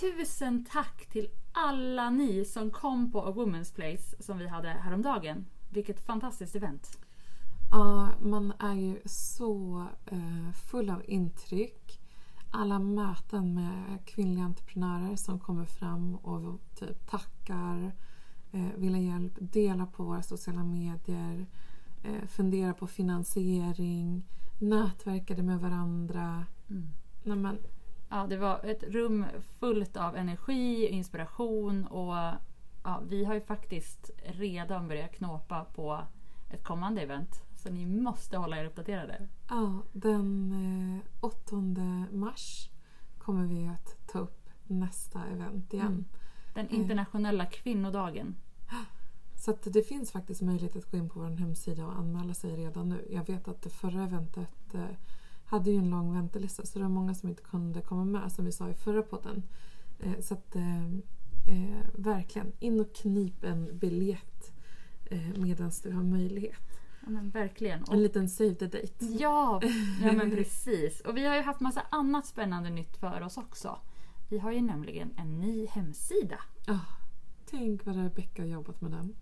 tusen tack till alla ni som kom på A Woman's Place som vi hade häromdagen. Vilket fantastiskt event. Ja, man är ju så eh, full av intryck. Alla möten med kvinnliga entreprenörer som kommer fram och typ tackar, eh, vill ha hjälp, delar på våra sociala medier, eh, funderar på finansiering, nätverkade med varandra. Mm. Nej, men, Ja, det var ett rum fullt av energi, inspiration och ja, vi har ju faktiskt redan börjat knåpa på ett kommande event. Så ni måste hålla er uppdaterade. ja, den eh, 8 mars kommer vi att ta upp nästa event igen. Mm. Den internationella kvinnodagen. Så det finns faktiskt möjlighet att gå in på vår hemsida och anmäla sig redan nu. Jag vet att det förra eventet eh, hade ju en lång väntelista så det var många som inte kunde komma med som vi sa i förra podden. Eh, så att eh, eh, verkligen, in och knip en biljett eh, medan du har möjlighet. Ja, men verkligen. Och En liten save the date. Ja, ja men precis. Och vi har ju haft massa annat spännande nytt för oss också. Vi har ju nämligen en ny hemsida. Ah, tänk vad Rebecka har jobbat med den.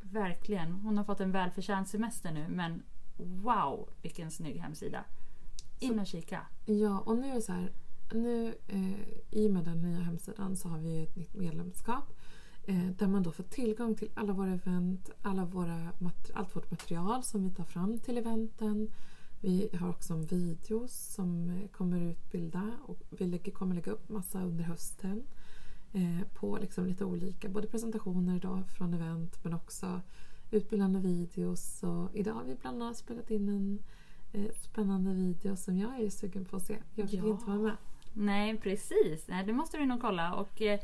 Verkligen. Hon har fått en välförtjänt semester nu men wow vilken snygg hemsida. In och kika. Ja, och nu är det så här. Nu, eh, I och med den nya hemsidan så har vi ett nytt medlemskap. Eh, där man då får tillgång till alla våra event, alla våra, allt vårt material som vi tar fram till eventen. Vi har också videos som eh, kommer utbilda och vi lägger, kommer lägga upp massa under hösten. Eh, på liksom lite olika, både presentationer då från event men också utbildande videos. Och idag har vi bland annat spelat in en spännande video som jag är sugen på att se. Jag fick Ja. inte vara med. Nej precis, Nej, det måste du nog kolla. Och, eh,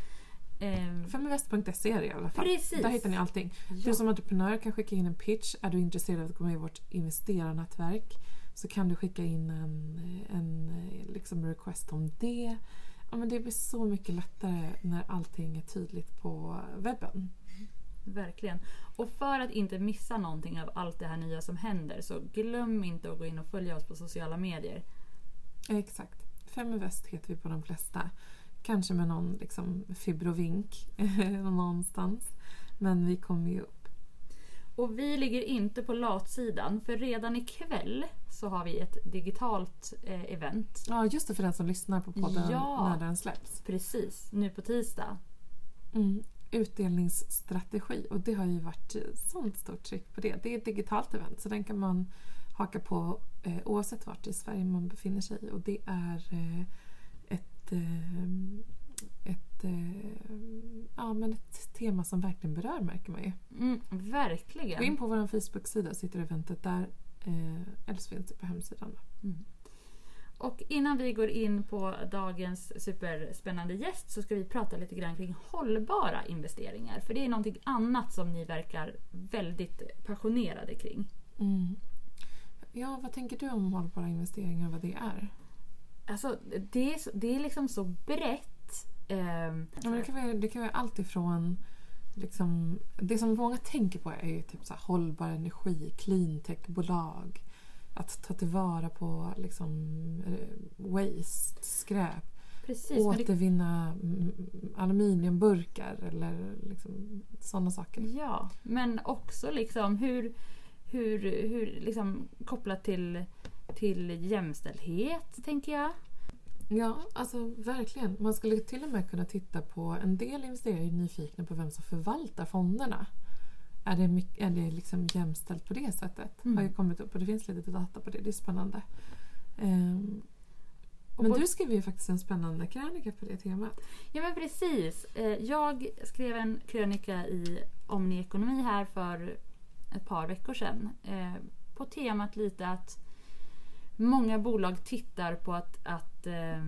eh, Feminvest.se är det i alla fall. Precis. Där hittar ni allting. Du ja. som entreprenör kan skicka in en pitch. Är du intresserad av att gå med i vårt investerarnätverk så kan du skicka in en, en eh, liksom request om det. Ja, men det blir så mycket lättare när allting är tydligt på webben. Verkligen. Och för att inte missa någonting av allt det här nya som händer så glöm inte att gå in och följa oss på sociala medier. Exakt. Feminvest heter vi på de flesta. Kanske med någon liksom fibrovink någonstans. Men vi kommer ju upp. Och vi ligger inte på latsidan för redan ikväll så har vi ett digitalt eh, event. Ja, just det för den som lyssnar på podden Ja. när den släpps. Precis, nu på tisdag. Mm. Utdelningsstrategi och det har ju varit sånt stort tryck på det. Det är ett digitalt event så den kan man haka på eh, oavsett vart i Sverige man befinner sig och det är eh, ett, eh, ett, eh, ja, men ett tema som verkligen berör märker man ju. Mm, verkligen. Gå in på vår Facebook-sida så hittar du eventet där eh, eller så finns det på hemsidan. Mm. Och innan vi går in på dagens superspännande gäst så ska vi prata lite grann kring hållbara investeringar. För det är någonting annat som ni verkar väldigt passionerade kring. Mm. Ja, vad tänker du om hållbara investeringar och vad det är? Alltså det är, så- det är liksom så brett. Ehm, Ja, men det, kan vara, det kan vara allt ifrån... Liksom, det som många tänker på är ju typ så hållbar energi, cleantech-bolag. Att ta tillvara på liksom, eh, waste, skräp. precis. men det, återvinna mm, aluminiumburkar eller liksom, sådana saker. ja, men också liksom hur, hur, hur liksom kopplat till, till jämställdhet tänker jag. Ja, alltså verkligen. Man skulle till och med kunna titta på... En del investerare är nyfikna på vem som förvaltar fonderna. Är det, mycket, är det liksom jämställt på det sättet? Mm. har ju kommit upp och det finns lite data på det. Det är spännande. Och men du skrev ju faktiskt en spännande krönika på det temat. Ja men precis. Eh, Jag skrev en krönika i Omni-ekonomi här för ett par veckor sedan. eh, På temat lite att många bolag tittar på att, att eh,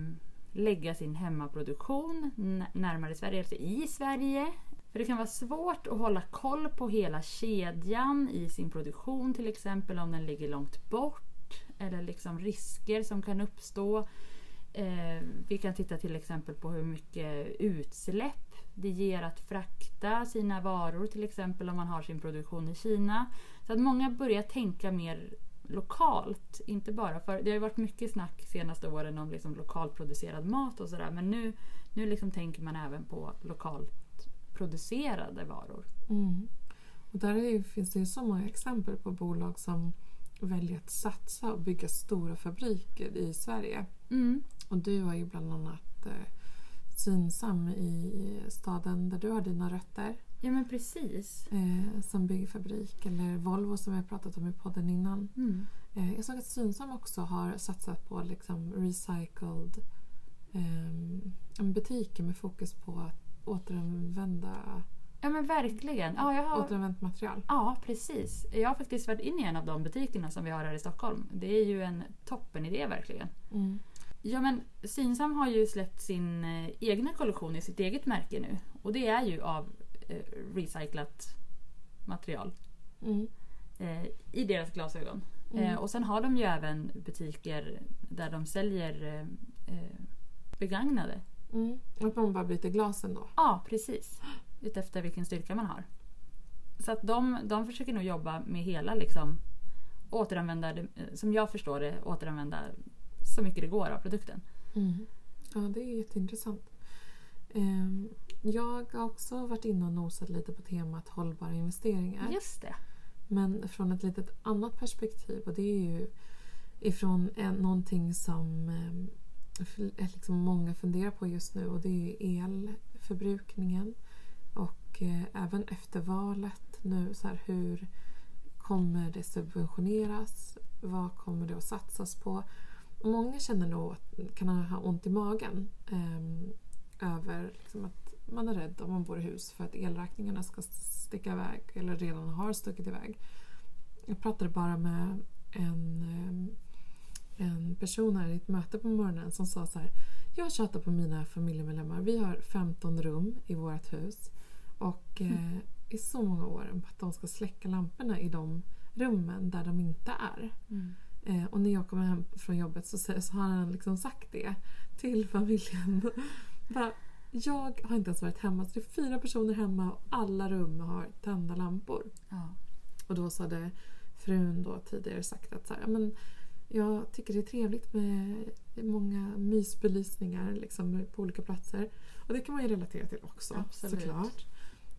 lägga sin hemmaproduktion närmare Sverige, alltså i Sverige. För det kan vara svårt att hålla koll på hela kedjan i sin produktion till exempel om den ligger långt bort. Eller liksom risker som kan uppstå. Eh, vi kan titta till exempel på hur mycket utsläpp det ger att frakta sina varor till exempel om man har sin produktion i Kina. Så att många börjar tänka mer lokalt. Inte bara för, det har ju varit mycket snack senaste åren om liksom lokalproducerad mat och sådär men nu, Nu liksom tänker man även på lokalt producerade varor. Mm. Och där är, finns det ju så många exempel på bolag som väljer att satsa och bygga stora fabriker i Sverige. Mm. Och du har ju bland annat eh, Synsam i staden där du har dina rötter. Ja men precis. Eh, som bygger fabrik. Eller Volvo som vi har pratat om i podden innan. Mm. Eh, jag såg att Synsam också har satsat på liksom recycled eh, butiker med fokus på att återanvända Ja men verkligen. Ja, jag har... återanvänt material. Ja, precis. Jag har faktiskt varit inne i en av de butikerna som vi har här i Stockholm. Det är ju en toppen idé verkligen. Mm. Ja men Synsam har ju släppt sin eh, egna kollektion i sitt eget märke nu. Och det är ju av eh, recyclat material. Mm. Eh, I deras glasögon. Mm. Eh, och sen har de ju även butiker där de säljer eh, eh, begagnade. Mm. Att man bara byter glasen då. Ja, precis. Utefter vilken styrka man har. Så att de, de försöker nog jobba med hela liksom återanvända, eh, som jag förstår det, återanvända så mycket det går av produkten. Mm. Ja, det är jätteintressant. Ehm, jag har också varit inne och nosat lite på temat hållbara investeringar. Just det. Men från ett litet annat perspektiv och det är ju ifrån en, någonting som eh, f- Eh, liksom många funderar på just nu och det är elförbrukningen. Och eh, även efter valet nu, så här, hur kommer det subventioneras? Vad kommer det att satsas på? Många känner nog att kan ha ont i magen eh, över liksom att man är rädd om man bor i hus för att elräkningarna ska sticka iväg eller redan har stuckit iväg. Jag pratade bara med en, eh, en person här i ett möte på morgonen som sa så här. Jag tjatar på mina familjemedlemmar. Vi har 15 rum i vårt hus och eh, i så många år på att de ska släcka lamporna i de rummen där de inte är. Mm. Eh, och när jag kommer hem från jobbet så, så har han liksom sagt det till familjen. Bara, jag har inte ens varit hemma, så det är fyra personer hemma och alla rum har tända lampor. Ja. Och då så hade frun då tidigare sagt att så här, "Ja, men jag tycker det är trevligt med många mysbelysningar liksom, på olika platser. Och det kan man ju relatera till också Absolut. såklart.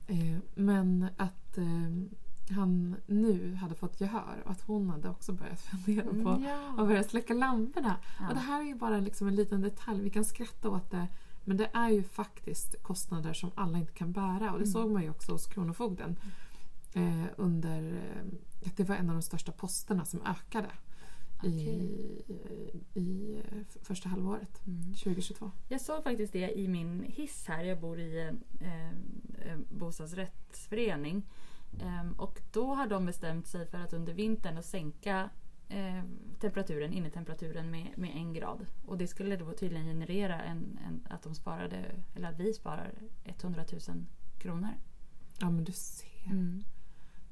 Eh, men att eh, han nu hade fått gehör och att hon hade också börjat fundera på Mm, ja. att börja släcka lamporna. Ja. Och det här är ju bara liksom en liten detalj. Vi kan skratta åt det. Men det är ju faktiskt kostnader som alla inte kan bära. Och det Mm. såg man ju också hos Kronofogden. Eh, under, eh, att det var en av de största posterna som ökade i, i eh, f- första halvåret Mm. 2022. Jag såg faktiskt det i min hiss här. Jag bor i en eh, eh, bostadsrättsförening. Ehm, och då har de bestämt sig för att under vintern att sänka eh, temperaturen, innetemperaturen med, med en grad. Och det skulle då tydligen generera en, en, att de sparade, eller att vi sparar 100 000 kronor. Ja men du ser. Mm.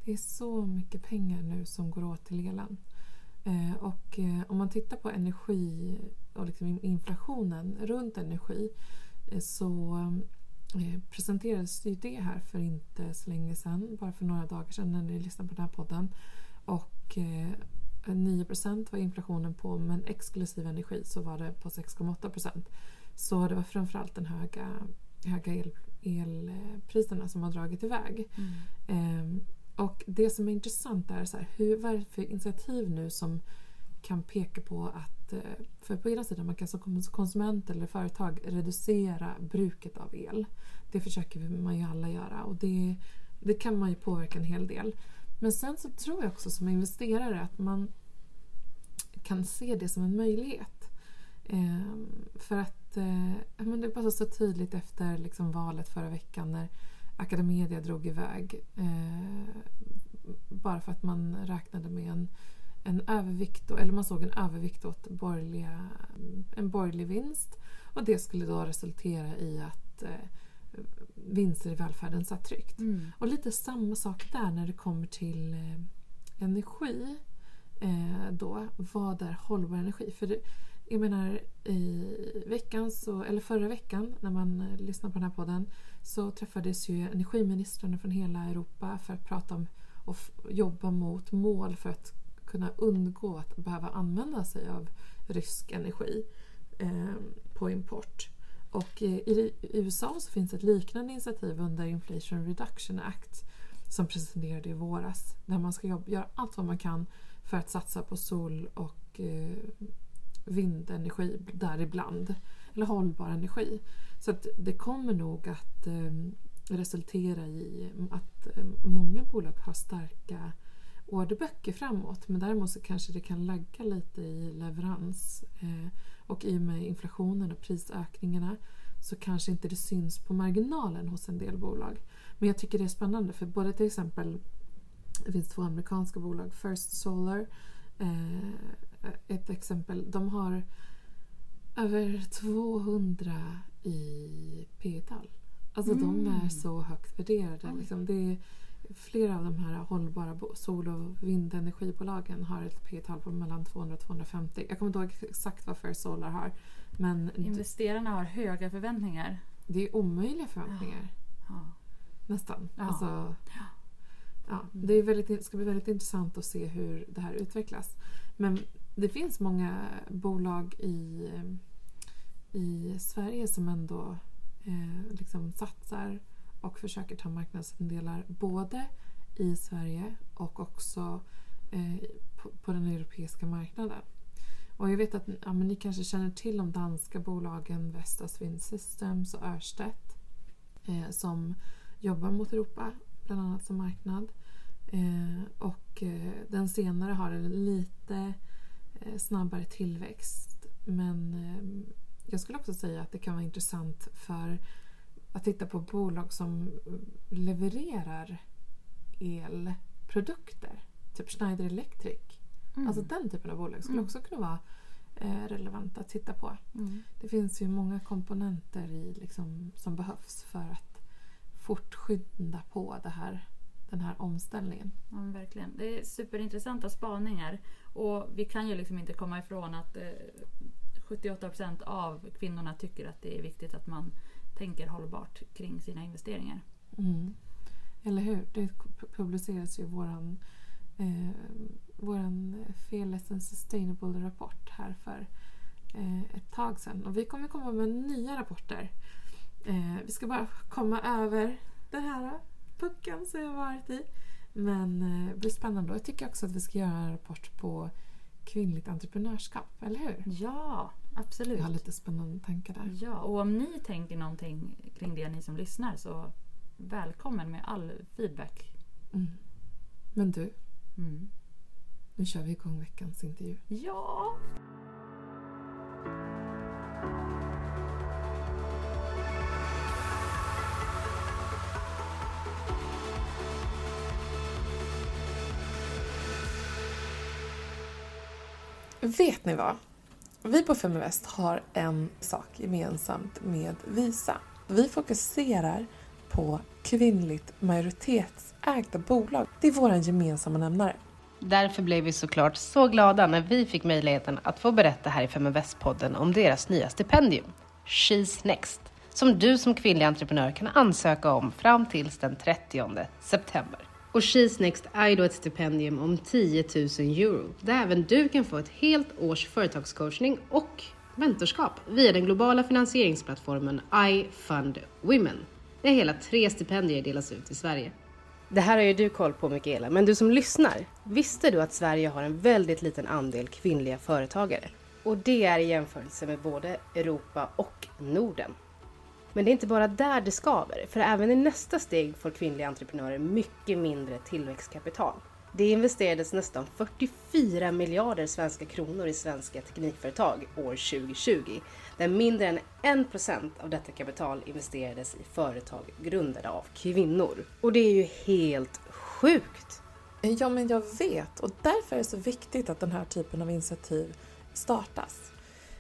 Det är så mycket pengar nu som går åt till elen. Eh, och eh, om man tittar på energi och liksom in- inflationen runt energi eh, så presenterades ju det här för inte så länge sedan, bara för några dagar sedan när ni lyssnade på den här podden. Och eh, 9% var inflationen på men exklusive energi så var det på 6,8% Så det var framförallt den höga, höga el, elpriserna som har dragit iväg. Mm. Och det som är intressant är så här, hur, vad är det för initiativ nu som kan peka på att, eh, för på ena sidan man kan som konsument eller företag reducera bruket av el. Det försöker man ju alla göra och det, det kan man ju påverka en hel del. Men sen så tror jag också som investerare att man kan se det som en möjlighet. Ehm, för att eh, men det var så tydligt efter liksom valet förra veckan när Academedia drog iväg. Eh, bara för att man räknade med en, en övervikt, eller man såg en övervikt åt borgerliga, en borgerlig vinst. Och det skulle då resultera i att eh, vinster i välfärden satt tryckt. Mm. Och lite samma sak där när det kommer till eh, energi. Eh, då, vad är hållbar energi? För det, jag menar i veckan, så, eller förra veckan när man eh, lyssnade på den här podden så träffades ju energiministrarna från hela Europa för att prata om och jobba mot mål för att kunna undgå att behöva använda sig av rysk energi eh, på import. och i USA så finns ett liknande initiativ under Inflation Reduction Act som presenterade i våras. Där man ska jobba, göra allt vad man kan för att satsa på sol och eh, vindenergi däribland. Eller hållbar energi. Så att det kommer nog att eh, resultera i att eh, många bolag har starka orderböcker framåt. Men däremot så kanske det kan lagga lite i leverans. Eh, och i och med inflationen och prisökningarna så kanske inte det syns på marginalen hos en del bolag. Men jag tycker det är spännande för både till exempel det finns två amerikanska bolag, First Solar eh, ett exempel. De har över 200 i P-tal. Alltså mm. de är så högt värderade. Liksom. Det är, flera av de här hållbara sol och vindenergibolagen har ett P-tal på mellan 200 och 250. Jag kommer inte ihåg exakt vad First Solar har. Men Investerarna har höga förväntningar. Det är omöjliga förväntningar. Ja. Ja. Nästan. Ja. Alltså, ja. Det är väldigt, ska bli väldigt intressant att se hur det här utvecklas. Men det finns många bolag i, i Sverige som ändå eh, liksom satsar och försöker ta marknadsandelar både i Sverige och också eh, på, på, den europeiska marknaden. Och jag vet att ja, ni kanske känner till de danska bolagen Vestas Wind Systems och Örstedt eh, som jobbar mot Europa, bland annat som marknad. Eh, och eh, den senare har en lite eh, snabbare tillväxt. Men eh, jag skulle också säga att det kan vara intressant för att titta på bolag som levererar elprodukter. Typ Schneider Electric. Mm. Alltså den typen av bolag skulle mm. också kunna vara eh, relevanta att titta på. Mm. Det finns ju många komponenter i, liksom, som behövs för att fortskynda på det här, den här omställningen. Ja, verkligen. Det är superintressanta spaningar. Och vi kan ju liksom inte komma ifrån att eh, 78% av kvinnorna tycker att det är viktigt att man tänker hållbart kring sina investeringar. Mm. Eller hur? Det publiceras ju våran, eh, våran Fearless and Sustainable rapport här för eh, ett tag sedan. Och vi kommer komma med nya rapporter. Eh, vi ska bara komma över den här pucken som jag varit i. Men eh, det blir spännande. Och jag tycker också att vi ska göra en rapport på kvinnligt entreprenörskap, eller hur? Ja, absolut. Jag har lite spännande tankar där. Ja, och om ni tänker någonting kring det, ni som lyssnar, så välkommen med all feedback. Mm. Men du, mm. nu kör vi igång veckans intervju. Ja! Vet ni vad? Vi på Feminvest har en sak gemensamt med Visa. Vi fokuserar på kvinnligt majoritetsägda bolag. Det är vår gemensamma nämnare. Därför blev vi såklart så glada när vi fick möjligheten att få berätta här i Feminvest-podden om deras nya stipendium, She's Next, som du som kvinnlig entreprenör kan ansöka om fram till den 30 september. Och She's Next är då ett stipendium om 10 000 euro där även du kan få ett helt års företagscoachning och mentorskap via den globala finansieringsplattformen iFund Women. Det är hela tre stipendier delas ut i Sverige. Det här har ju du koll på Mikaela, men du som lyssnar, visste du att Sverige har en väldigt liten andel kvinnliga företagare? Och det är i jämförelse med både Europa och Norden. Men det är inte bara där det skaver, för även i nästa steg får kvinnliga entreprenörer mycket mindre tillväxtkapital. Det investerades nästan 44 miljarder svenska kronor i svenska teknikföretag år 2020, där mindre än 1% av detta kapital investerades i företag grundade av kvinnor. Och det är ju helt sjukt! Ja, men jag vet och därför är det så viktigt att den här typen av initiativ startas.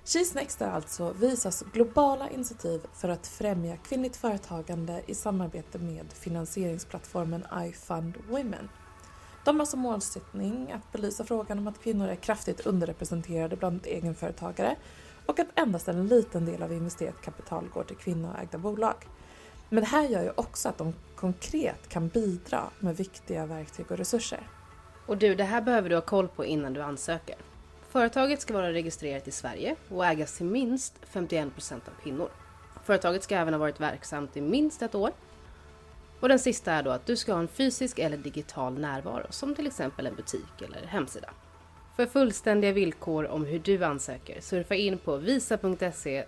She's Next är alltså Visas globala initiativ för att främja kvinnligt företagande i samarbete med finansieringsplattformen iFund Women. De har som målsättning att belysa frågan om att kvinnor är kraftigt underrepresenterade bland egenföretagare och att endast en liten del av investerat kapital går till kvinnoägda bolag. Men det här gör ju också att de konkret kan bidra med viktiga verktyg och resurser. Och du, det här behöver du ha koll på innan du ansöker. Företaget ska vara registrerat i Sverige och ägas till minst 51% av kvinnor. Företaget ska även ha varit verksamt i minst ett år. Och den sista är då att du ska ha en fysisk eller digital närvaro som till exempel en butik eller hemsida. För fullständiga villkor om hur du ansöker surfa in på visa.se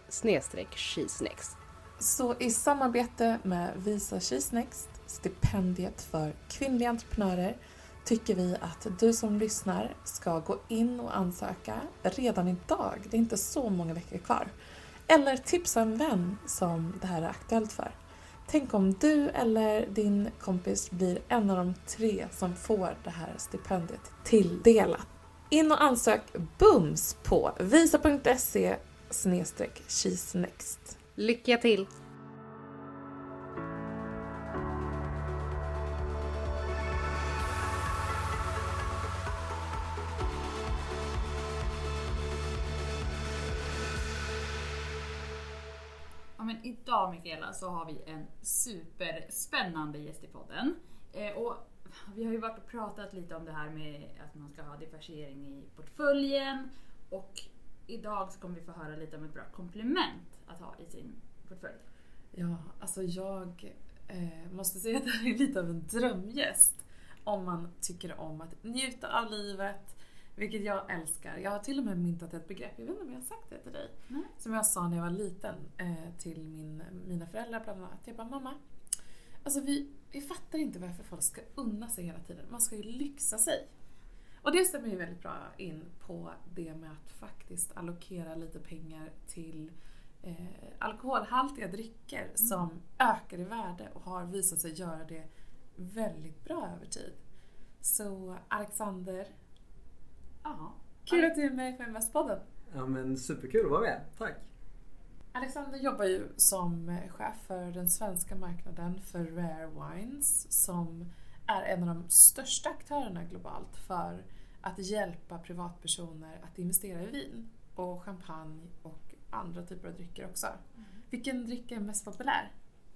cheesenext. Så i samarbete med Visa Cheesenext, stipendiet för kvinnliga entreprenörer, tycker vi att du som lyssnar ska gå in och ansöka redan idag. Det är inte så många veckor kvar. Eller tipsa en vän som det här är aktuellt för. Tänk om du eller din kompis blir en av de tre som får det här stipendiet tilldelat. In och ansök bums på visa.se cheesenext. Lycka till! Men idag Mikaela så har vi en superspännande gäst i podden. Eh, och vi har ju varit och pratat lite om det här med att man ska ha diversifiering i portföljen och idag så kommer vi få höra lite om ett bra komplement att ha i sin portfölj. Ja, alltså jag eh, måste säga att det här är lite av en drömgäst. Om man tycker om att njuta av livet, vilket jag älskar. Jag har till och med myntat ett begrepp, jag vet inte om jag har sagt det till dig. Nej. Som jag sa när jag var liten eh, till min, mina föräldrar bland annat. Jag bara, mamma, alltså vi, vi fattar inte varför folk ska unna sig hela tiden. Man ska ju lyxa sig. Och det stämmer ju väldigt bra in på det med att faktiskt allokera lite pengar till eh, alkoholhaltiga drycker som ökar i värde och har visat sig göra det väldigt bra över tid. Så Alexander, Ja. kul att du är med på Investpodden. Ja men superkul att vara med, tack! Alexander jobbar ju som chef för den svenska marknaden för Rare Wines som är en av de största aktörerna globalt för att hjälpa privatpersoner att investera i vin och champagne och andra typer av drycker också. Vilken dryck är mest populär?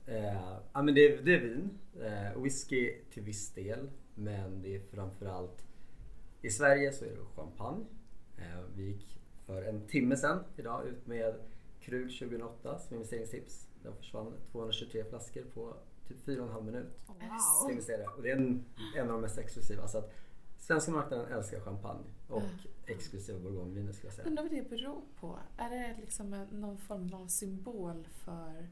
Eh, ja men det är, det är vin, eh, whisky till viss del men det är framförallt i Sverige så är det champagne. Eh, vi gick för en timme sedan idag ut med Krug 2008 som investeringstips. Där försvann 223 flaskor på typ 4,5 minut. Wow. investerare. Och det är en, en av de mest exklusiva. Så att svenska marknaden älskar champagne och exklusiva bourgogneviner skulle jag säga. Undrar vad det beror på? Är det liksom någon form av symbol för...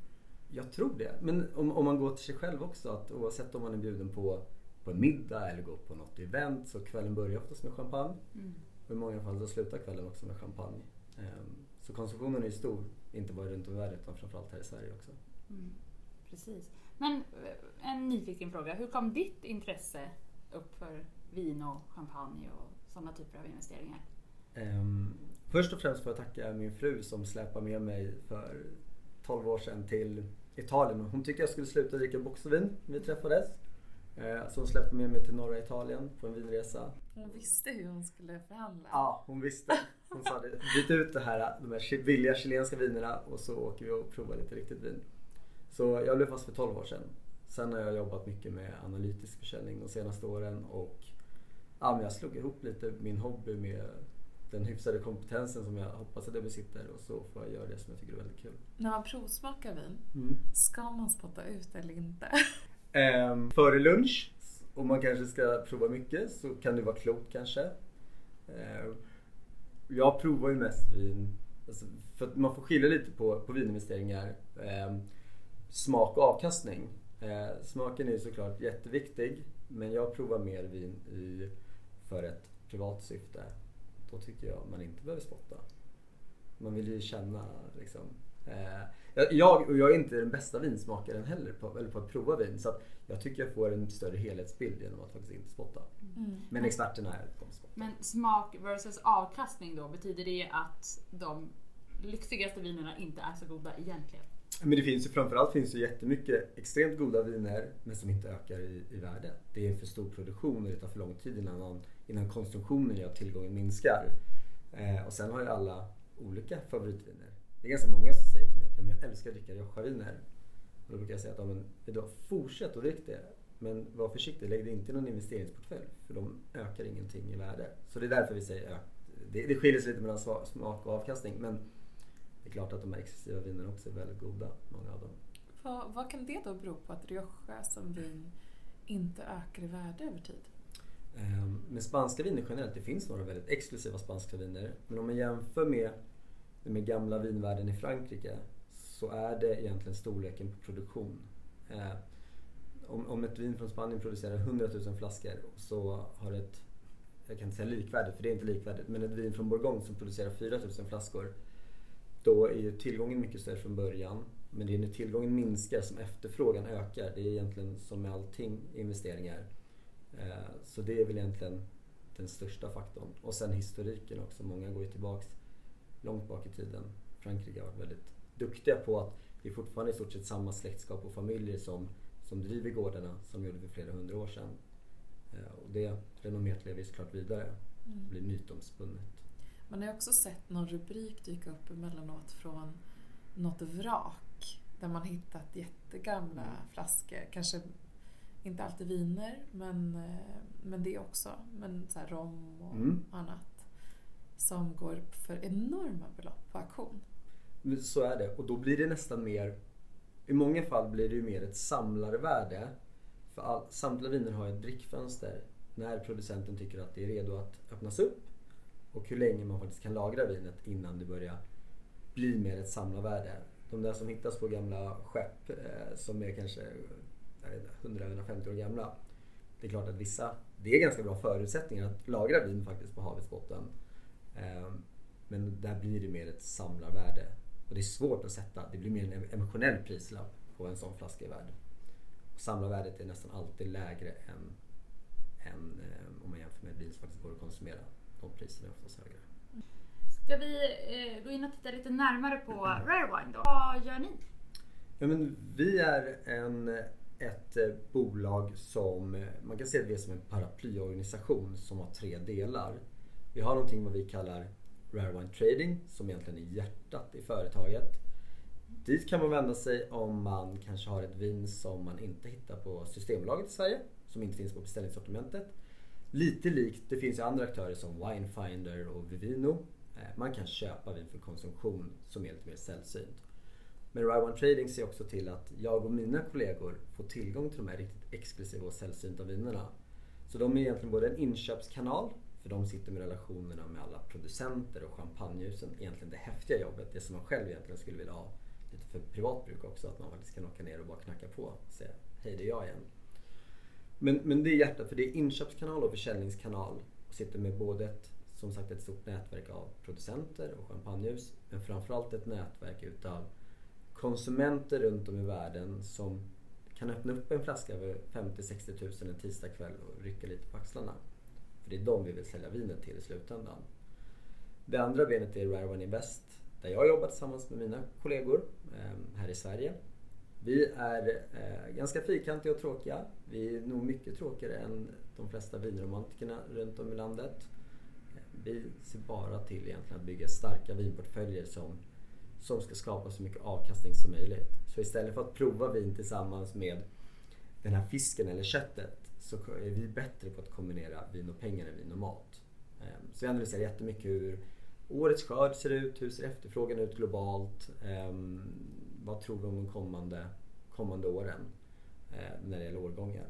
Jag tror det. Men om, om man går till sig själv också, att oavsett om man är bjuden på, på en middag eller går på något event så kvällen börjar oftast med champagne. Mm. Och i många fall så slutar kvällen också med champagne. Ehm, Så konsumtionen är ju stor, inte bara runt om i världen utan framförallt här i Sverige också. Mm. Precis. Men eh, en nyfiken fråga. Hur kom ditt intresse upp för vin och champagne och sådana typer av investeringar? Ehm, Först och främst får jag tacka min fru som släpade med mig för 12 år sedan till Italien. Hon tyckte jag skulle sluta dricka boxvin när vi träffades. Eh, Så hon släppte med mig till norra Italien på en vinresa. Hon visste hur hon skulle förhandla. Ja, hon visste. Hon sa det. Byt ut det här, de här billiga chilenska vinerna och så åker vi och provar lite riktigt vin. Så jag blev fast för 12 år sedan. Sen har jag jobbat mycket med analytisk försäljning de senaste åren och ja, men jag slog ihop lite min hobby med den hyfsade kompetensen som jag hoppas att jag besitter och så får jag göra det som jag tycker är väldigt kul. När man provsmakar vin, ska man spotta ut eller inte? Eh, före lunch, om man kanske ska prova mycket, så kan det vara klokt kanske. Eh, jag provar ju mest vin, alltså, för att man får skilja lite på, på vininvesteringar. Eh, smak och avkastning. Ehm, smaken är ju såklart jätteviktig, men jag provar mer vin i, för ett privat syfte. Då tycker jag man inte behöver spotta. Man vill ju känna liksom. Eh, jag- och jag är inte den bästa vinsmakaren heller på, eller på att prova vin. Så jag tycker jag får en större helhetsbild genom att faktiskt inte spotta. Mm. Men experterna är de spottar. Men smak versus avkastning då, betyder det att de lyxigaste vinerna inte är så goda egentligen? Men det finns ju framförallt finns det jättemycket extremt goda viner men som inte ökar i, i värde. Det är en för stor produktion och det tar för lång tid innan, någon, innan konsumtionen gör att tillgången minskar. Eh, och sen har ju alla olika favoritviner. Det är ganska många älskar att dricka Rioja-viner. Och då brukar jag säga att ja, men, idag, fortsätt att dricka det. Men var försiktig, lägg det inte i någon investeringsportfölj. För de ökar ingenting i värde. Så det är därför vi säger ja, det, det skiljer sig lite mellan smak och avkastning. Men det är klart att de här exklusiva vinerna också är väldigt goda, många av dem. Vad, vad kan det då bero på att Rioja som vin inte ökar i värde över tid? Ehm, med spanska viner generellt, det finns några väldigt exklusiva spanska viner. Men om man jämför med, med gamla vinvärlden i Frankrike så är det egentligen storleken på produktion. Eh, om, om ett vin från Spanien producerar 100 000 flaskor så har ett, jag kan inte säga likvärdigt för det är inte likvärdigt, men ett vin från Bourgogne som producerar 4 000 flaskor. Då är ju tillgången mycket större från början. Men det är när tillgången minskar som efterfrågan ökar. Det är egentligen som med allting investeringar. Eh, så det är väl egentligen den största faktorn. Och sen historiken också. Många går ju tillbaks långt bak i tiden. Frankrike har varit väldigt duktiga på att det är fortfarande i stort sett samma släktskap och familjer som, som driver gårdarna som de gjorde för flera hundra år sedan. Eh, och det renommeet lever ju såklart vidare. Det blir mytomspunnet. Man har också sett någon rubrik dyka upp emellanåt från något vrak där man hittat jättegamla flaskor. Kanske inte alltid viner, men, eh, men det också. Men så rom och Mm. annat. Som går för enorma belopp på auktion. Så är det och då blir det nästan mer I många fall blir det ju mer ett samlarvärde. För all, samtliga viner har ett drickfönster när producenten tycker att det är redo att öppnas upp och hur länge man faktiskt kan lagra vinet innan det börjar bli mer ett samlarvärde. De där som hittas på gamla skepp eh, som är kanske 100-150 år gamla. Det är klart att vissa, det är ganska bra förutsättningar att lagra vin faktiskt på havets botten. Eh, men där blir det mer ett samlarvärde. Och det är svårt att sätta. Det blir mer en emotionell prislapp på en sån flaska i värde. Och samlarvärdet är nästan alltid lägre än, än eh, om man jämför med vin som faktiskt går att konsumera. De priserna är oftast högre. Ska vi eh, gå in och titta lite närmare på Rare Wine då? Vad gör ni? Ja, men vi är en, ett eh, bolag som, man kan se det som en paraplyorganisation som har tre delar. Vi har någonting vad vi kallar Rare Wine Trading som egentligen är hjärtat i företaget. Dit kan man vända sig om man kanske har ett vin som man inte hittar på Systembolaget i Sverige, som inte finns på beställningssortimentet. Lite likt, det finns ju andra aktörer som Winefinder och Vivino. Eh, man kan köpa vin för konsumtion som är lite mer sällsynt. Men Ride One Trading ser också till att jag och mina kollegor får tillgång till de här riktigt exklusiva och sällsynta vinerna. Så de är egentligen både en inköpskanal, för de sitter med relationerna med alla producenter och champagnehusen. Egentligen det häftiga jobbet, det som man själv egentligen skulle vilja ha lite för privat bruk också. Att man faktiskt kan åka ner och bara knacka på och säga hej det är jag igen. Men, men det är hjärtat, för det är inköpskanal och försäljningskanal. Och sitter med både ett, som sagt, ett stort nätverk av producenter och champagnehus. Men framförallt ett nätverk utav konsumenter runt om i världen som kan öppna upp en flaska för 50-60 tusen en tisdagkväll och rycka lite på axlarna. För det är de vi vill sälja vinet till i slutändan. Det andra benet är Rare One Invest där jag jobbar tillsammans med mina kollegor ehm, här i Sverige. Vi är eh, ganska fyrkantiga och tråkiga. Vi är nog mycket tråkigare än de flesta vinromantikerna runt om i landet. Vi ser bara till egentligen att bygga starka vinportföljer som, som ska skapa så mycket avkastning som möjligt. Så istället för att prova vin tillsammans med den här fisken eller köttet så är vi bättre på att kombinera vin och pengar än vin och mat. Ehm, så vi analyserar jättemycket hur årets skörd ser ut, hur ser efterfrågan ut globalt, ehm, vad tror vi om de kommande, kommande åren eh, när det gäller årgången.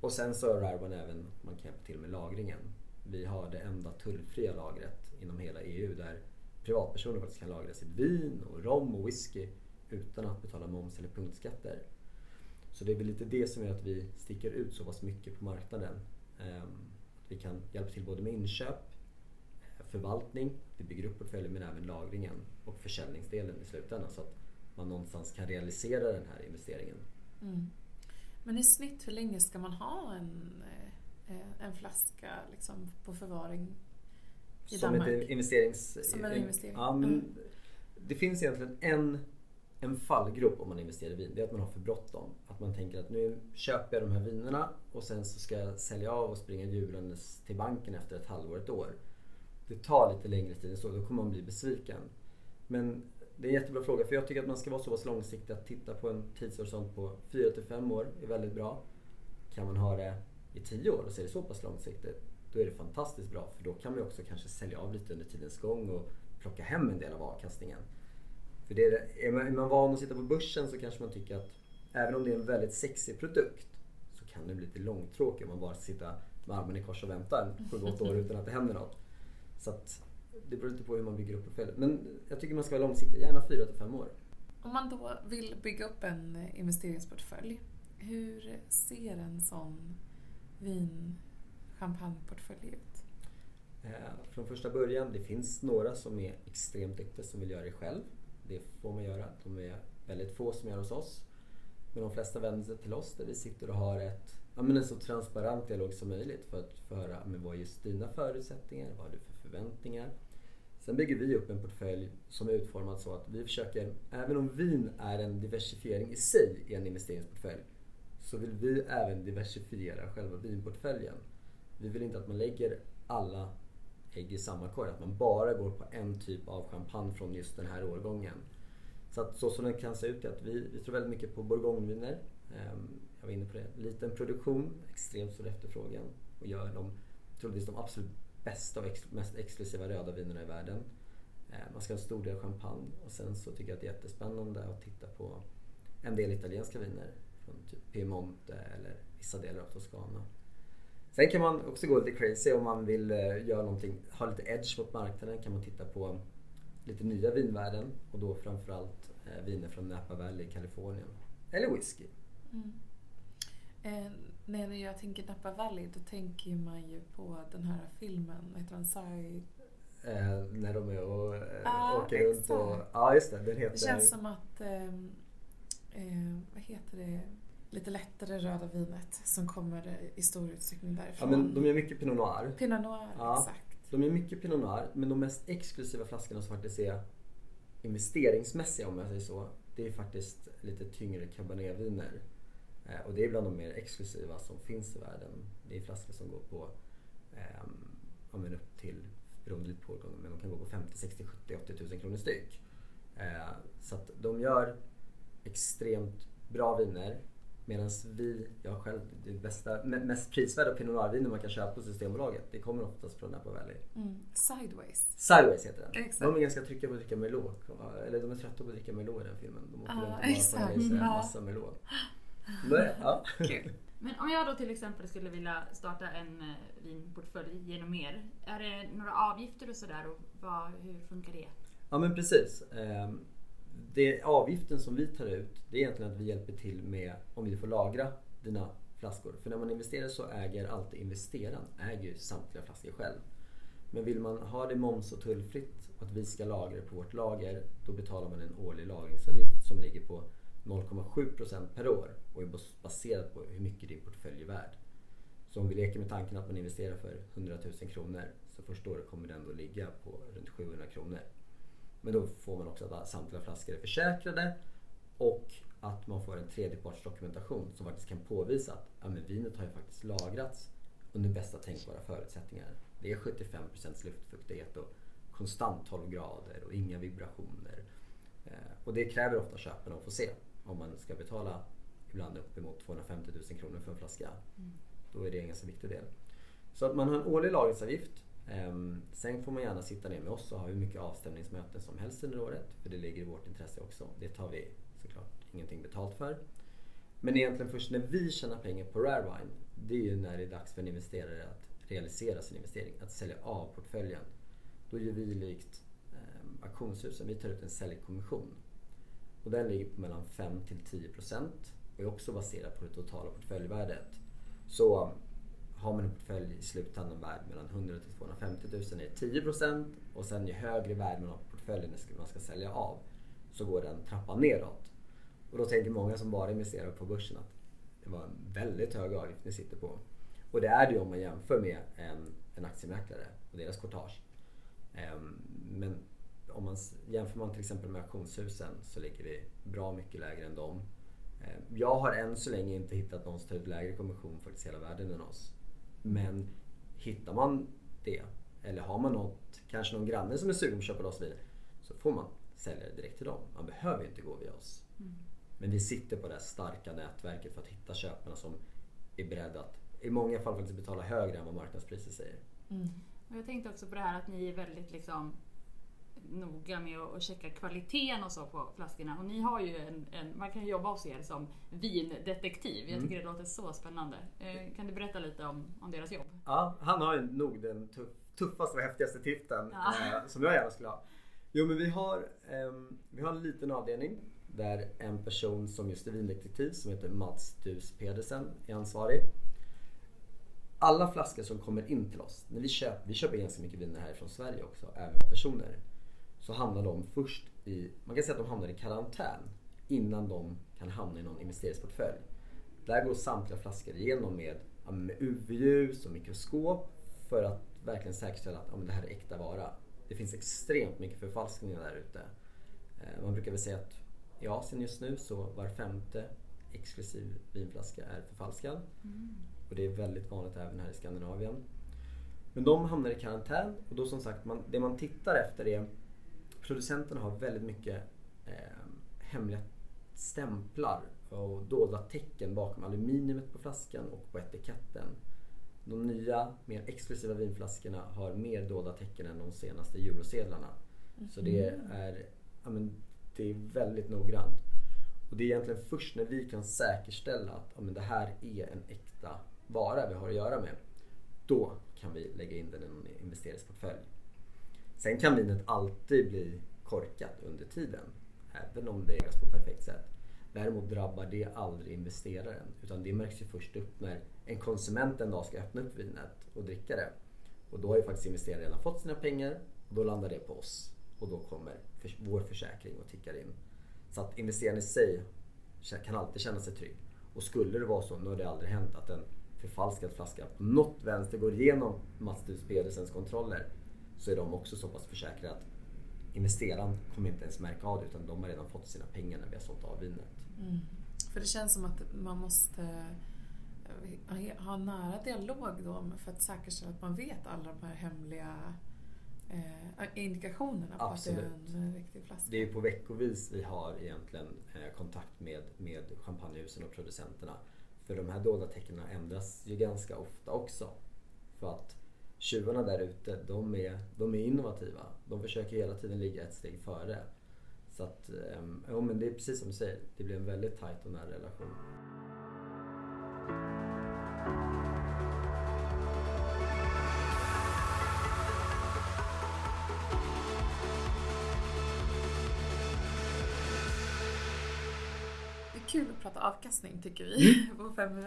Och sen så är man även, man kan hjälpa till med lagringen. Vi har det enda tullfria lagret inom hela EU där privatpersoner faktiskt kan lagra sitt vin, och rom och whisky utan att betala moms eller punktskatter. Så det är väl lite det som gör att vi sticker ut så pass mycket på marknaden. Ehm, Att vi kan hjälpa till både med inköp, förvaltning, vi bygger upp portföljen men även lagringen och försäljningsdelen i slutändan så att man någonstans kan realisera den här investeringen. Mm. Men i snitt, hur länge ska man ha en, eh, en flaska liksom, på förvaring i Som Danmark? ett investerings... Som en investering. Ja, men Mm. Det finns egentligen en, en fallgrop om man investerar i vin. Det är att man har för bråttom. Att man tänker att nu köper jag de här vinerna och sen så ska jag sälja av och springa hjulandes till banken efter ett halvår, ett år. Det tar lite längre tid än så. Då kommer man bli besviken. Men det är en jättebra fråga för jag tycker att man ska vara så pass långsiktig att titta på en tidshorisont på 4 till 5 år är väldigt bra. Kan man ha det i 10 år och så är det så pass långsiktigt då är det fantastiskt bra för då kan man också kanske sälja av lite under tidens gång och plocka hem en del av avkastningen. För det är, är, man, är man van att sitta på börsen så kanske man tycker att även om det är en väldigt sexig produkt så kan det bli lite långtråkigt om man bara sitter med armarna i kors och väntar på gott år utan att det händer något. Så att det beror lite på hur man bygger upp portföljen. Men jag tycker man ska vara långsiktig, gärna 4 till 5 år. Om man då vill bygga upp en investeringsportfölj, hur ser en sån vin champagneportfölj ut? Eh, från första början, det finns några som är extremt duktiga som vill göra det själv. Det får man göra. De är väldigt få som gör hos oss. Men de flesta vänder sig till oss där vi sitter och har ett, ja, men en så transparent dialog som möjligt för att föra med vad är just dina förutsättningar, vad har du för förväntningar. Sen bygger vi upp en portfölj som är utformad så att vi försöker, även om vin är en diversifiering i sig i en investeringsportfölj, så vill vi även diversifiera själva vinportföljen. Vi vill inte att man lägger alla ägg i samma korg, att man bara går på en typ av champagne från just den här årgången. Så, att, så som den kan se ut är att vi, vi tror väldigt mycket på bourgogneviner. Ehm, jag var inne på det. Liten produktion, extremt stor efterfrågan och gör de troligtvis de absolut bästa och ex, mest exklusiva röda vinerna i världen. Ehm, man ska ha en stor del champagne och sen så tycker jag att det är jättespännande att titta på en del italienska viner från typ Piemonte eller vissa delar av Toscana. Sen kan man också gå lite crazy om man vill eh, göra någonting, ha lite edge mot marknaden kan man titta på lite nya vinvärden och då framförallt eh, viner från Napa Valley i Kalifornien. Eller whisky. Mm. Eh, när jag tänker Napa Valley då tänker man ju på den här filmen, vad heter den? Side... Eh, när de är och eh, ah, åker runt och... Ja ah, just det, den heter... Det känns som att, ehm, eh, vad heter det? Lite lättare röda vinet som kommer i stor utsträckning därifrån. Ja, men de gör mycket Pinot Noir. Pinot Noir, ja, exakt. De gör mycket Pinot Noir, men de mest exklusiva flaskorna som faktiskt är investeringsmässiga om jag säger så, det är faktiskt lite tyngre cabernetviner. Eh, och det är bland de mer exklusiva som finns i världen. Det är flaskor som går på eh, ja, men upp till, beroende lite på årgången, men de kan gå på 50, 60, 70, 80 tusen kronor styck. Eh, så att de gör extremt bra viner Medan vi, jag själv, det bästa, mest prisvärda Pinot Noir-viner man kan köpa på Systembolaget, det kommer oftast från Napa Valley. Mm. Sideways. Sideways heter den. Exakt. De är ganska trygga på att dricka Merlot. Eller de är trötta på att dricka Merlot i den filmen. De åker ah, runt och bara får i massa Merlot. Men, ja. Men om jag då till exempel skulle vilja starta en eh, vinportfölj genom er. Är det några avgifter och sådär och vad, hur funkar det? Ja men precis. Ehm, det avgiften som vi tar ut det är egentligen att vi hjälper till med om vi får lagra dina flaskor. För när man investerar så äger alltid investeraren äger samtliga flaskor själv. Men vill man ha det moms och tullfritt och att vi ska lagra på vårt lager då betalar man en årlig lagringsavgift som ligger på 0,7% per år och är baserad på hur mycket din portfölj är värd. Så om vi leker med tanken att man investerar för 100 000 kronor så första året kommer den då ligga på runt 700 kronor. Men då får man också att samtliga flaskor är försäkrade och att man får en tredjepartsdokumentation som faktiskt kan påvisa att ja, men vinet har ju faktiskt lagrats under bästa tänkbara förutsättningar. Det är 75% luftfuktighet och konstant 12 grader och inga vibrationer. Eh, och det kräver ofta köparna att få se om man ska betala ibland uppemot 250 000 kronor för en flaska. Mm. Då är det en ganska viktig del. Så att man har en årlig lagringsavgift Ehm, sen får man gärna sitta ner med oss och ha hur mycket avstämningsmöten som helst under året. För det ligger i vårt intresse också. Det tar vi såklart ingenting betalt för. Men egentligen först när vi tjänar pengar på Rarewine, det är ju när det är dags för en investerare att realisera sin investering, att sälja av portföljen. Då gör vi likt eh, auktionshusen, vi tar ut en säljkommission. Och den ligger på mellan 5 till 10 procent och är också baserad på det totala portföljvärdet. Så har man en portfölj i slutändan värd mellan 100 till 250 000 är 10 och sen ju högre värde man har på portföljen man ska sälja av så går den trappan neråt. Och då tänker många som bara investerar på börsen att det var en väldigt hög avgift ni sitter på. Och det är det ju om man jämför med en, en aktiemäklare och deras courtage. Ehm, men om man jämför man till exempel med auktionshusen så ligger vi bra mycket lägre än dem. Ehm, jag har än så länge inte hittat någon som tar ut lägre kommission faktiskt hela världen än oss. Men hittar man det eller har man något, kanske någon granne som är sugen på att köpa loss vin så får man sälja det direkt till dem. Man behöver inte gå via oss. Mm. Men vi sitter på det här starka nätverket för att hitta köparna som är beredda att i många fall faktiskt betala högre än vad marknadspriset säger. Mm. Jag tänkte också på det här att ni är väldigt liksom noga med att, checka kvaliteten och så på flaskorna. Och ni har ju en, en man kan jobba hos er som vindetektiv. Jag Mm. tycker det låter så spännande. Eh, kan du berätta lite om, om deras jobb? Ja, han har ju nog den tuff, tuffaste och häftigaste titeln Ja. eh, som jag gärna skulle ha. Jo men vi har, ehm, vi har en liten avdelning där en person som just är vindetektiv som heter Mats Dus Pedersen är ansvarig. Alla flaskor som kommer in till oss, när vi köper, vi köper ganska mycket viner härifrån Sverige också, även personer. Så hamnar de först i, man kan säga att de hamnar i karantän innan de kan hamna i någon investeringsportfölj. Där går samtliga flaskor igenom med, med UV-ljus och mikroskop för att verkligen säkerställa att ja, det här är äkta vara. Det finns extremt mycket förfalskningar där ute. Eh, Man brukar väl säga att i Asien just nu så var femte exklusiv vinflaska är förfalskad. Och det är väldigt vanligt även här i Skandinavien. Men de hamnar i karantän och då som sagt, man, det man tittar efter är producenterna har väldigt mycket eh, hemliga stämplar och dolda tecken bakom aluminiumet på flaskan och på etiketten. De nya, mer exklusiva vinflaskorna har mer dolda tecken än de senaste eurosedlarna. Så det är, ja, men, det är väldigt noggrant. Och det är egentligen först när vi kan säkerställa att ja, men det här är en äkta vara vi har att göra med. Då kan vi lägga in den i en investeringsportfölj. Sen kan vinet alltid bli korkat under tiden. Även om det görs på perfekt sätt. Däremot drabbar det aldrig investeraren. Utan det märks ju först upp när en konsument en dag ska öppna upp vinet och dricka det. Och då har ju faktiskt investeraren redan fått sina pengar och då landar det på oss. Och då kommer vår försäkring och tickar in. Så att investeraren i sig kan alltid känna sig trygg. Och skulle det vara så, nu har det aldrig hänt, att en förfalskad flaska på något vänster går igenom Mats Pedersens kontroller så är de också så pass försäkrade att investeraren kommer inte ens märka av det utan de har redan fått sina pengar när vi har sålt av vinet. Mm. För det känns som att man måste eh, ha nära dialog då för att säkerställa att man vet alla de här hemliga eh, indikationerna på att det är Absolut. en riktig flaska. Det är på veckovis vi har egentligen eh, kontakt med, med champagnehusen och producenterna. För de här dolda tecknen ändras ju ganska ofta också. För att tjuvarna där ute, de är, de är innovativa. De försöker hela tiden ligga ett steg före. Så att, ehm, ja men det är precis som du säger, det blir en väldigt tajt och nära relation. Kul att prata avkastning tycker vi på fem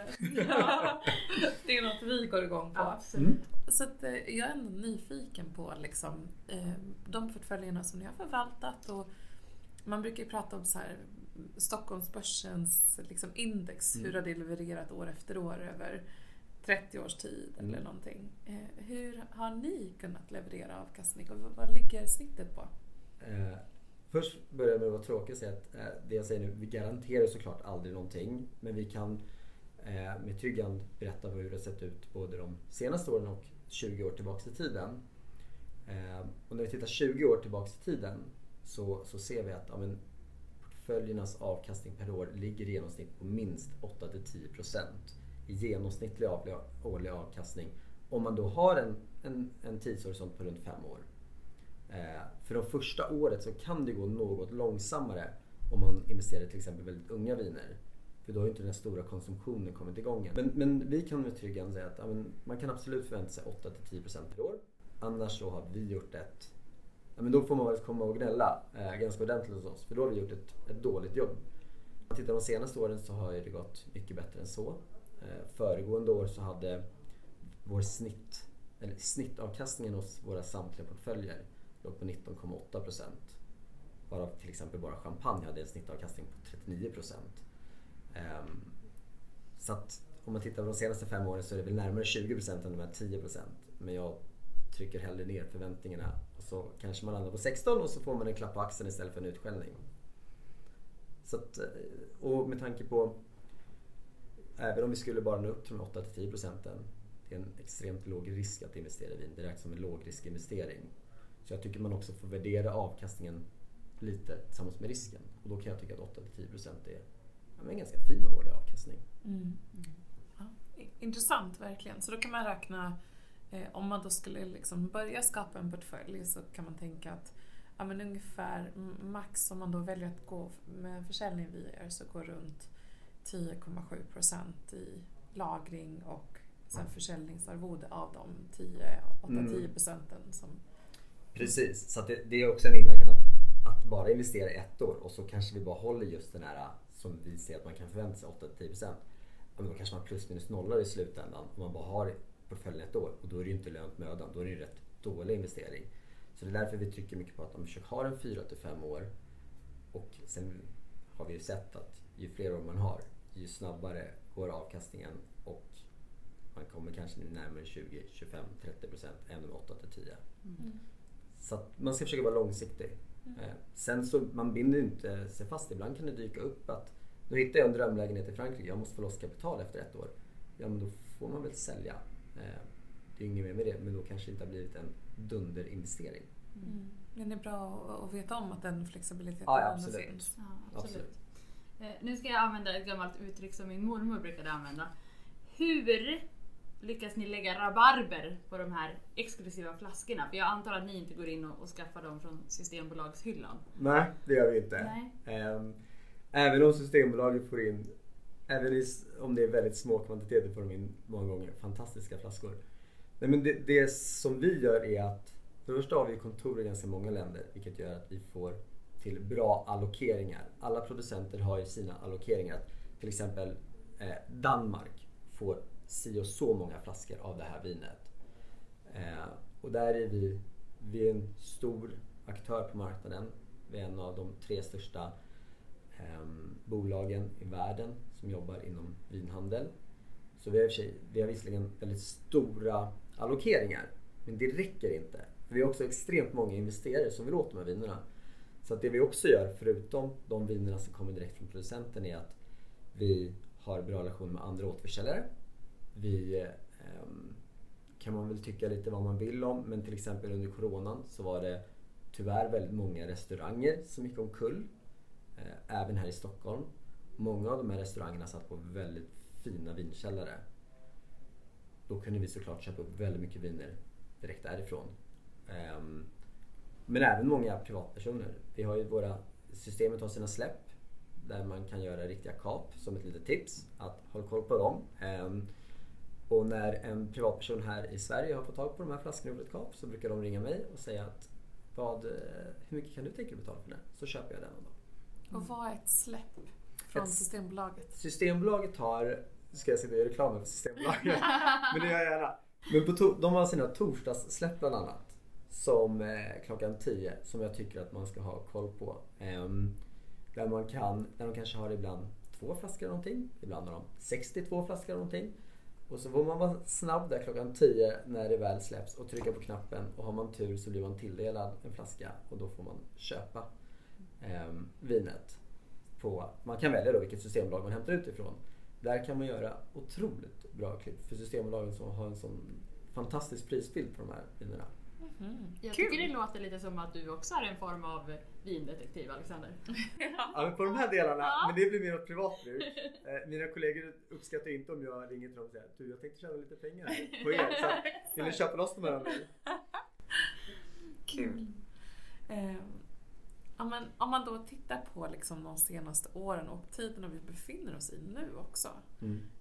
Det är något vi går igång på. Absolut. Så att, eh, jag är ändå nyfiken på liksom, eh, de portföljerna som ni har förvaltat. Och man brukar ju prata om så här, Stockholmsbörsens liksom, index. Mm. Hur har det levererat år efter år över 30 års tid eller Mm. någonting. Eh, hur har ni kunnat leverera avkastning och vad, vad ligger snittet på? Först börjar jag med att vara tråkig och säga att eh, det jag säger nu, vi garanterar såklart aldrig någonting. Men vi kan eh, med trygg hand berätta hur det har sett ut både de senaste åren och 20 år tillbaks i tiden. Eh, och när vi tittar 20 år tillbaks i tiden så, så ser vi att ja, men, portföljernas avkastning per år ligger i genomsnitt på minst 8-10% i genomsnittlig årlig, årlig avkastning. Om man då har en, en, en tidshorisont på runt 5 år. Eh, för de första året så kan det gå något långsammare om man investerar i till exempel väldigt unga viner. För då har ju inte den stora konsumtionen kommit igång än. Men, men vi kan med trygghet säga att ja, men man kan absolut förvänta sig 8-10% per år. Annars så har vi gjort ett... Ja, men då får man väl komma och gnälla eh, ganska ordentligt hos oss. För då har vi gjort ett, ett dåligt jobb. Om man tittar de senaste åren så har ju det gått mycket bättre än så. Eh, föregående år så hade vår snitt, eller snittavkastningen hos våra samtliga portföljer låg på 19,8 procent. Varav till exempel bara champagne hade en snittavkastning på 39 procent. Ehm, så att om man tittar på de senaste fem åren så är det väl närmare 20 procent än de här 10 procent. Men jag trycker hellre ner förväntningarna och så kanske man landar på 16 och så får man en klapp på axeln istället för en utskällning. Så att, eh, och med tanke på Även om vi skulle bara nå upp till de 8-10 procenten. Det är en extremt låg risk att investera i vin. Det räknas som en lågriskinvestering. Så jag tycker man också får värdera avkastningen lite tillsammans med risken. Och då kan jag tycka att 8-10% är ja, en ganska fin årlig avkastning. Ja, i- intressant verkligen. Så då kan man räkna, eh, om man då skulle liksom börja skapa en portfölj så kan man tänka att ja, men ungefär max om man då väljer att gå med försäljning via er så går runt 10,7 procent i lagring och sen försäljningsarvode av de 10, 8-10 Mm. procenten som Precis, så att det, det är också en inverkan att, att bara investera i ett år och så kanske vi bara håller just den här som vi ser att man kan förvänta sig 8-10%. Men då kanske man plus minus nollar i slutändan om man bara har portföljen ett år och då är det ju inte lönt mödan. Då är det ju rätt dålig investering. Så det är därför vi trycker mycket på att om vi försöker ha en 4-5 år och sen har vi ju sett att ju fler år man har ju snabbare går avkastningen och man kommer kanske närmare 20, 25, 30 procent än med 8 till 10. Så att man ska försöka vara långsiktig. Eh, Sen så man binder ju inte sig fast. Ibland kan det dyka upp att nu hittar jag en drömlägenhet i Frankrike. Jag måste få loss kapital efter ett år. Ja men då får man väl sälja. Eh, Det är inget mer med det. Men då kanske det inte har blivit en dunderinvestering. Mm. Men det är bra att- veta om att den flexibiliteten Ja, ja, absolut. finns. Ja, absolut. Absolut. Eh, nu ska jag använda ett gammalt uttryck som min mormor brukade använda. Hur lyckas ni lägga rabarber på de här exklusiva flaskorna? För jag antar att ni inte går in och, och skaffar dem från Systembolagshyllan. Nej, det gör vi inte. Nej. Ehm, Även om Systembolaget får in, även om det är väldigt små kvantiteter får de in många gånger fantastiska flaskor. Nej, men det, det som vi gör är att för det första har vi kontor i ganska många länder vilket gör att vi får till bra allokeringar. Alla producenter har ju sina allokeringar. Till exempel eh, Danmark får si och så många flaskor av det här vinet. Eh, och där är vi, vi är en stor aktör på marknaden. Vi är en av de tre största eh, bolagen i världen som jobbar inom vinhandel. Så vi har, sig, vi har visserligen väldigt stora allokeringar, men det räcker inte. För vi har också extremt många investerare som vill åt de här vinerna. Så att det vi också gör, förutom de vinerna som kommer direkt från producenten, är att vi har bra relationer med andra återförsäljare. Vi ehm, kan man väl tycka lite vad man vill om, men till exempel under coronan så var det tyvärr väldigt många restauranger som gick omkull. Eh, även här i Stockholm. Många av de här restaurangerna satt på väldigt fina vinkällare. Då kunde vi såklart köpa upp väldigt mycket viner direkt därifrån. Ehm, men även många privatpersoner. Vi har ju våra, systemet har sina släpp där man kan göra riktiga kap som ett litet tips. Att håll koll på dem. Ehm, och när en privatperson här i Sverige har fått tag på de här flaskorna och ett kap så brukar de ringa mig och säga att vad, eh, hur mycket kan du tänka dig betala för den? Så köper jag den dem. Och vad är ett släpp från Ett- Systembolaget? Systembolaget har, ska jag sitta och göra reklam för Systembolaget? men det gör jag gärna. Men på to- de har sina torsdagssläpp bland annat. Som eh, klockan 10 som jag tycker att man ska ha koll på. Ehm, där man kan, där de kanske har ibland två flaskor någonting. Ibland har de 62 flaskor av någonting. Och så får man vara snabb där klockan 10 när det väl släpps och trycka på knappen. Och har man tur så blir man tilldelad en flaska och då får man köpa eh, vinet. På, man kan välja då vilket systembolag man hämtar ut ifrån. Där kan man göra otroligt bra klipp för Systembolagen som har en sån fantastisk prisbild på de här vinerna. Jag Kul. tycker det låter lite som att du också är en form av vindetektiv Alexander. Ja, men på de här delarna, men det blir mer privat bruk. Eh, mina kollegor uppskattar inte om jag ringer till dem och säger du jag tänkte tjäna lite pengar på er. Så att, vill ni köpa loss de här av mig? Kul. Eh, ja, men om man då tittar på liksom de senaste åren och tiden vi befinner oss i nu också.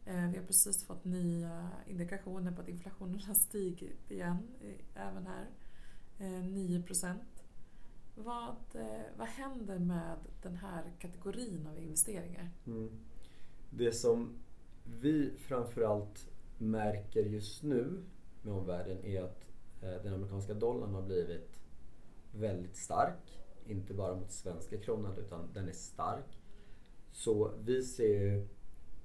Eh, vi har precis fått nya indikationer på att inflationen har stigit igen, eh, även här. Eh, 9 procent. Vad, eh, vad händer med den här kategorin av investeringar? Mm. Det som vi framförallt märker just nu med omvärlden är att eh, den amerikanska dollarn har blivit väldigt stark. Inte bara mot svenska kronan utan den är stark. Så vi ser ju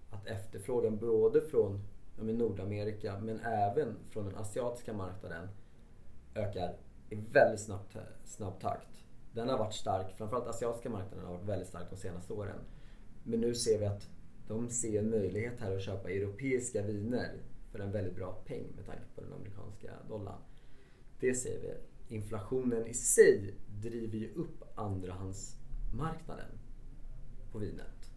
att efterfrågan både från ja, Nordamerika men även från den asiatiska marknaden ökar i väldigt snabb, snabb takt. Den har varit stark, framförallt asiatiska marknaden har varit väldigt stark de senaste åren. Men nu ser vi att de ser en möjlighet här att köpa europeiska viner för en väldigt bra peng med tanke på den amerikanska dollarn. Det ser vi. Inflationen i sig driver ju upp andrahandsmarknaden på vinet.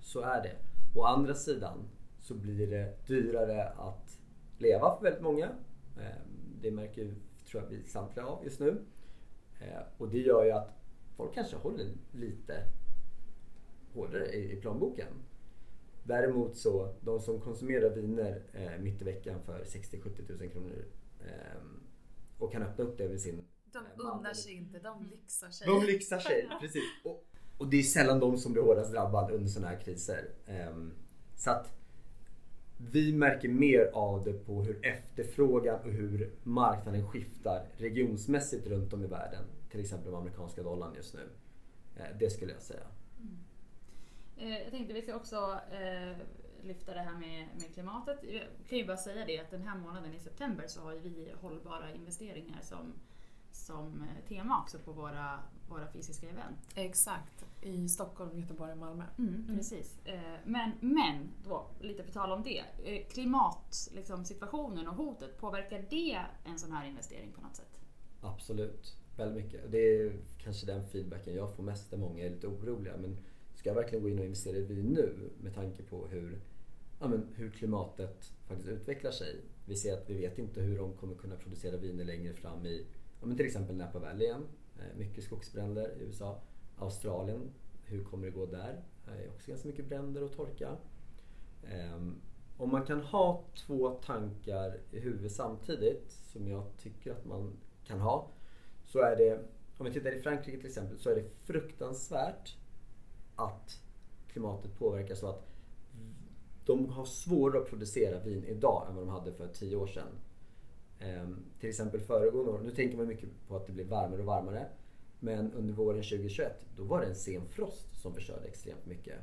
Så är det. Å andra sidan så blir det dyrare att leva för väldigt många. Ehm, det märker tror jag vi samtliga av just nu. Ehm, och det gör ju att folk kanske håller lite hårdare i, plånboken. Däremot så, de som konsumerar viner eh, mitt i veckan för 60-70 tusen kronor ehm, och kan öppna upp det vid sin... De unnar sig inte, de lyxar sig. De lyxar sig, precis. Och, och det är sällan de som blir hårdast drabbade under sådana här kriser. Eh, så att vi märker mer av det på hur efterfrågan och hur marknaden skiftar regionsmässigt runt om i världen. Till exempel den amerikanska dollarn just nu. Eh, det skulle jag säga. Eh, Jag tänkte vi ska också eh, lyfta det här med, med klimatet. Jag kan ju bara säga det att den här månaden i september så har ju vi hållbara investeringar som, som eh, tema också på våra, våra fysiska event. Exakt, i Stockholm, Göteborg och Malmö. Mm, Precis. Eh, Men, men då, lite på tal om det. eh, Klimatsituationen liksom, situationen och hotet, påverkar det en sån här investering på något sätt? Absolut, väldigt mycket. Det är kanske den feedbacken jag får mest där många är lite oroliga. Men ska jag verkligen gå in och investera i vin nu med tanke på hur, ja, men, hur klimatet faktiskt utvecklar sig? Vi ser att vi vet inte hur de kommer kunna producera viner längre fram i ja, men till exempel Napa Valley igen. Eh, mycket skogsbränder i USA. Australien, hur kommer det gå där? Det är också ganska mycket bränder ehm, och torka. Om man kan ha två tankar i huvudet samtidigt, som jag tycker att man kan ha, så är det, om vi tittar i Frankrike till exempel, så är det fruktansvärt att klimatet påverkas så att de har svårare att producera vin idag än vad de hade för tio år sedan. Ehm, till exempel föregående år, nu tänker man mycket på att det blir varmare och varmare. Men under våren 2021, då var det en sen frost som förstörde extremt mycket.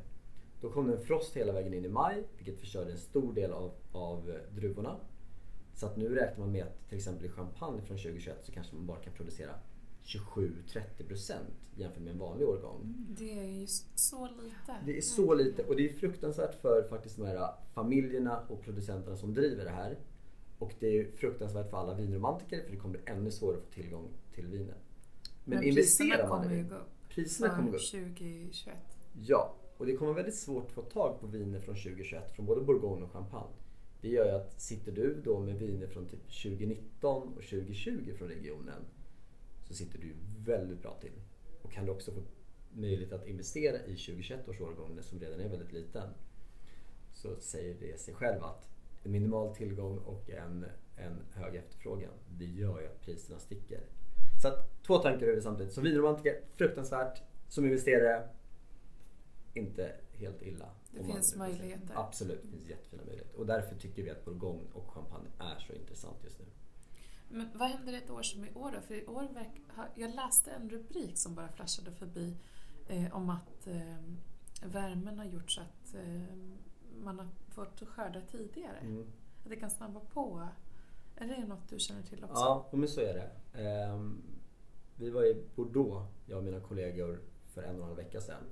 Då kom det en frost hela vägen in i maj, vilket förstörde en stor del av, av eh, druvorna. Så att nu räknar man med att till exempel i champagne från 2021 så kanske man bara kan producera 27-30% jämfört med en vanlig årgång. Det är ju så lite. Det är så lite och det är fruktansvärt för faktiskt de här familjerna och producenterna som driver det här. Och det är fruktansvärt för alla vinromantiker för det kommer bli ännu svårare att få tillgång till vinen. Men, Men investerar priserna man kommer ju gå upp priserna kommer gå upp. 2021. Ja, och det kommer vara väldigt svårt att få tag på viner från 2021 från både Bourgogne och Champagne. Det gör ju att sitter du då med viner från typ 2019 och 2020 från regionen så sitter du väldigt bra till. Och kan du också få möjlighet att investera i 2021 års årgång som redan är väldigt liten så säger det sig själv att en minimal tillgång och en, en hög efterfrågan det gör ju att priserna sticker. Så att, två tankar över samtidigt. Som vinromantiker, fruktansvärt. Som investerare, inte helt illa. Det finns säga. möjligheter. Absolut, det finns jättefina möjligheter. Och därför tycker vi att Bourgogne och Champagne är så intressant just nu. Men vad händer ett år som i år då? För i år jag läste en rubrik som bara flashade förbi eh, om att eh, värmen har gjort så att eh, man har fått skörda tidigare. Mm. Att det kan snabba på. Är det något du känner till också? Ja, men så är det. Ehm, vi var i Bordeaux, jag och mina kollegor, för en och en halv vecka sedan.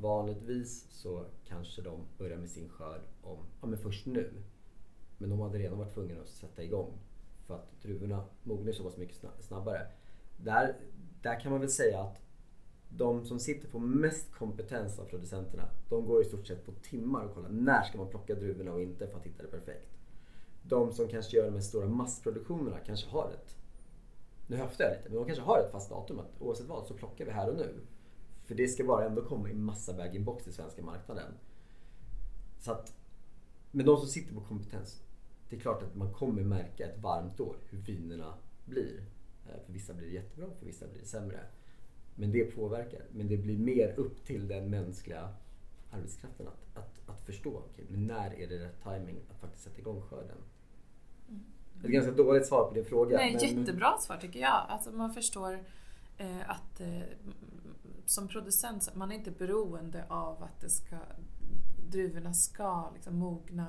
Vanligtvis så kanske de börjar med sin skörd om, ja, men först nu. Men de hade redan varit tvungna att sätta igång för att druvorna mognar så pass mycket snabbare. Där, där kan man väl säga att de som sitter på mest kompetens av producenterna, de går i stort sett på timmar och kollar när ska man plocka druvorna och inte för att hitta det perfekt. De som kanske gör de här stora massproduktionerna kanske har ett, nu höftar jag lite, men de kanske har ett fast datum att oavsett vad så plockar vi här och nu. För det ska bara ändå komma i massa bag-in-box till svenska marknaden. Så att, men de som sitter på kompetens, det är klart att man kommer märka ett varmt år hur vinerna blir. Eh, För vissa blir det jättebra, för vissa blir det sämre. Men det påverkar. Men det blir mer upp till den mänskliga arbetskraften att, att, att förstå. okej, men när är det rätt timing att faktiskt sätta igång skörden? Ett ganska dåligt svar på din fråga. Nej, men- jättebra svar tycker jag. Alltså man förstår eh, att eh, som producent man är inte beroende av att det ska, druvorna ska liksom mogna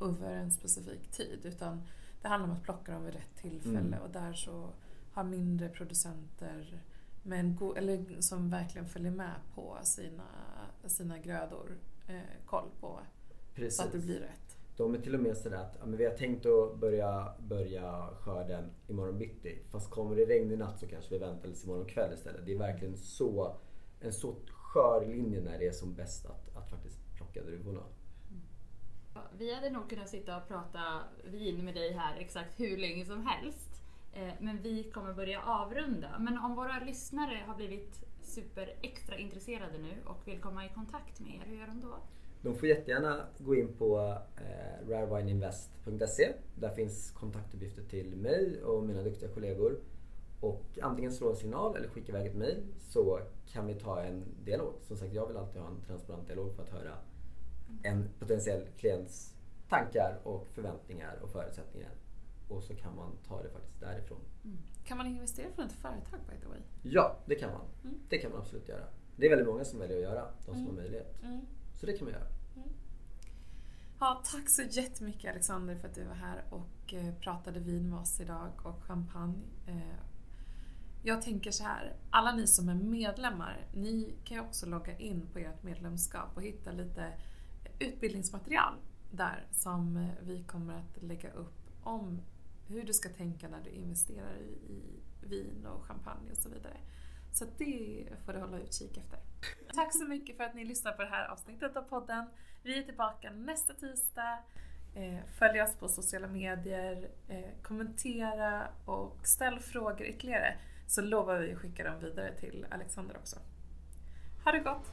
över en specifik tid. Utan det handlar om att plocka dem vid rätt tillfälle Mm. och där så har mindre producenter med en go- eller som verkligen följer med på sina, sina grödor eh, koll på Precis. så att det blir rätt. De är till och med sådär att ja, men vi har tänkt att börja, börja skörden imorgon bitti. Fast kommer det regn i natt så kanske vi väntar tills imorgon kväll istället. Det är verkligen så, en så skör linje när det är som bäst att, att faktiskt plocka druvorna. Vi hade nog kunnat sitta och prata vin med dig här exakt hur länge som helst. Eh, men vi kommer börja avrunda. Men om våra lyssnare har blivit super extra intresserade nu och vill komma i kontakt med er, hur gör de då? De får jättegärna gå in på eh, rarewineinvest.se. Där finns kontaktuppgifter till mig och mina duktiga kollegor. Och antingen slå en signal eller skicka iväg ett mail så kan vi ta en dialog. Som sagt, jag vill alltid ha en transparent dialog för att höra en potentiell klients tankar och förväntningar och förutsättningar. Och så kan man ta det faktiskt därifrån. Kan man investera från ett företag by the way? Ja, det kan man. Mm. Det kan man absolut göra. Det är väldigt många som väljer att göra, de som Mm. har möjlighet. Mm. Så det kan man göra. Ja, tack så jättemycket Alexander för att du var här och eh, pratade vin med oss idag och champagne. Eh, Jag tänker så här, alla ni som är medlemmar, ni kan ju också logga in på ert medlemskap och hitta lite utbildningsmaterial där som vi kommer att lägga upp om hur du ska tänka när du investerar i, vin och champagne och så vidare. Så det får du hålla utkik efter. Tack så mycket för att ni lyssnar på det här avsnittet av podden. Vi är tillbaka nästa tisdag. Eh, följ oss på sociala medier, eh, kommentera och ställ frågor ytterligare så lovar vi att skicka dem vidare till Alexander också. Ha det gott!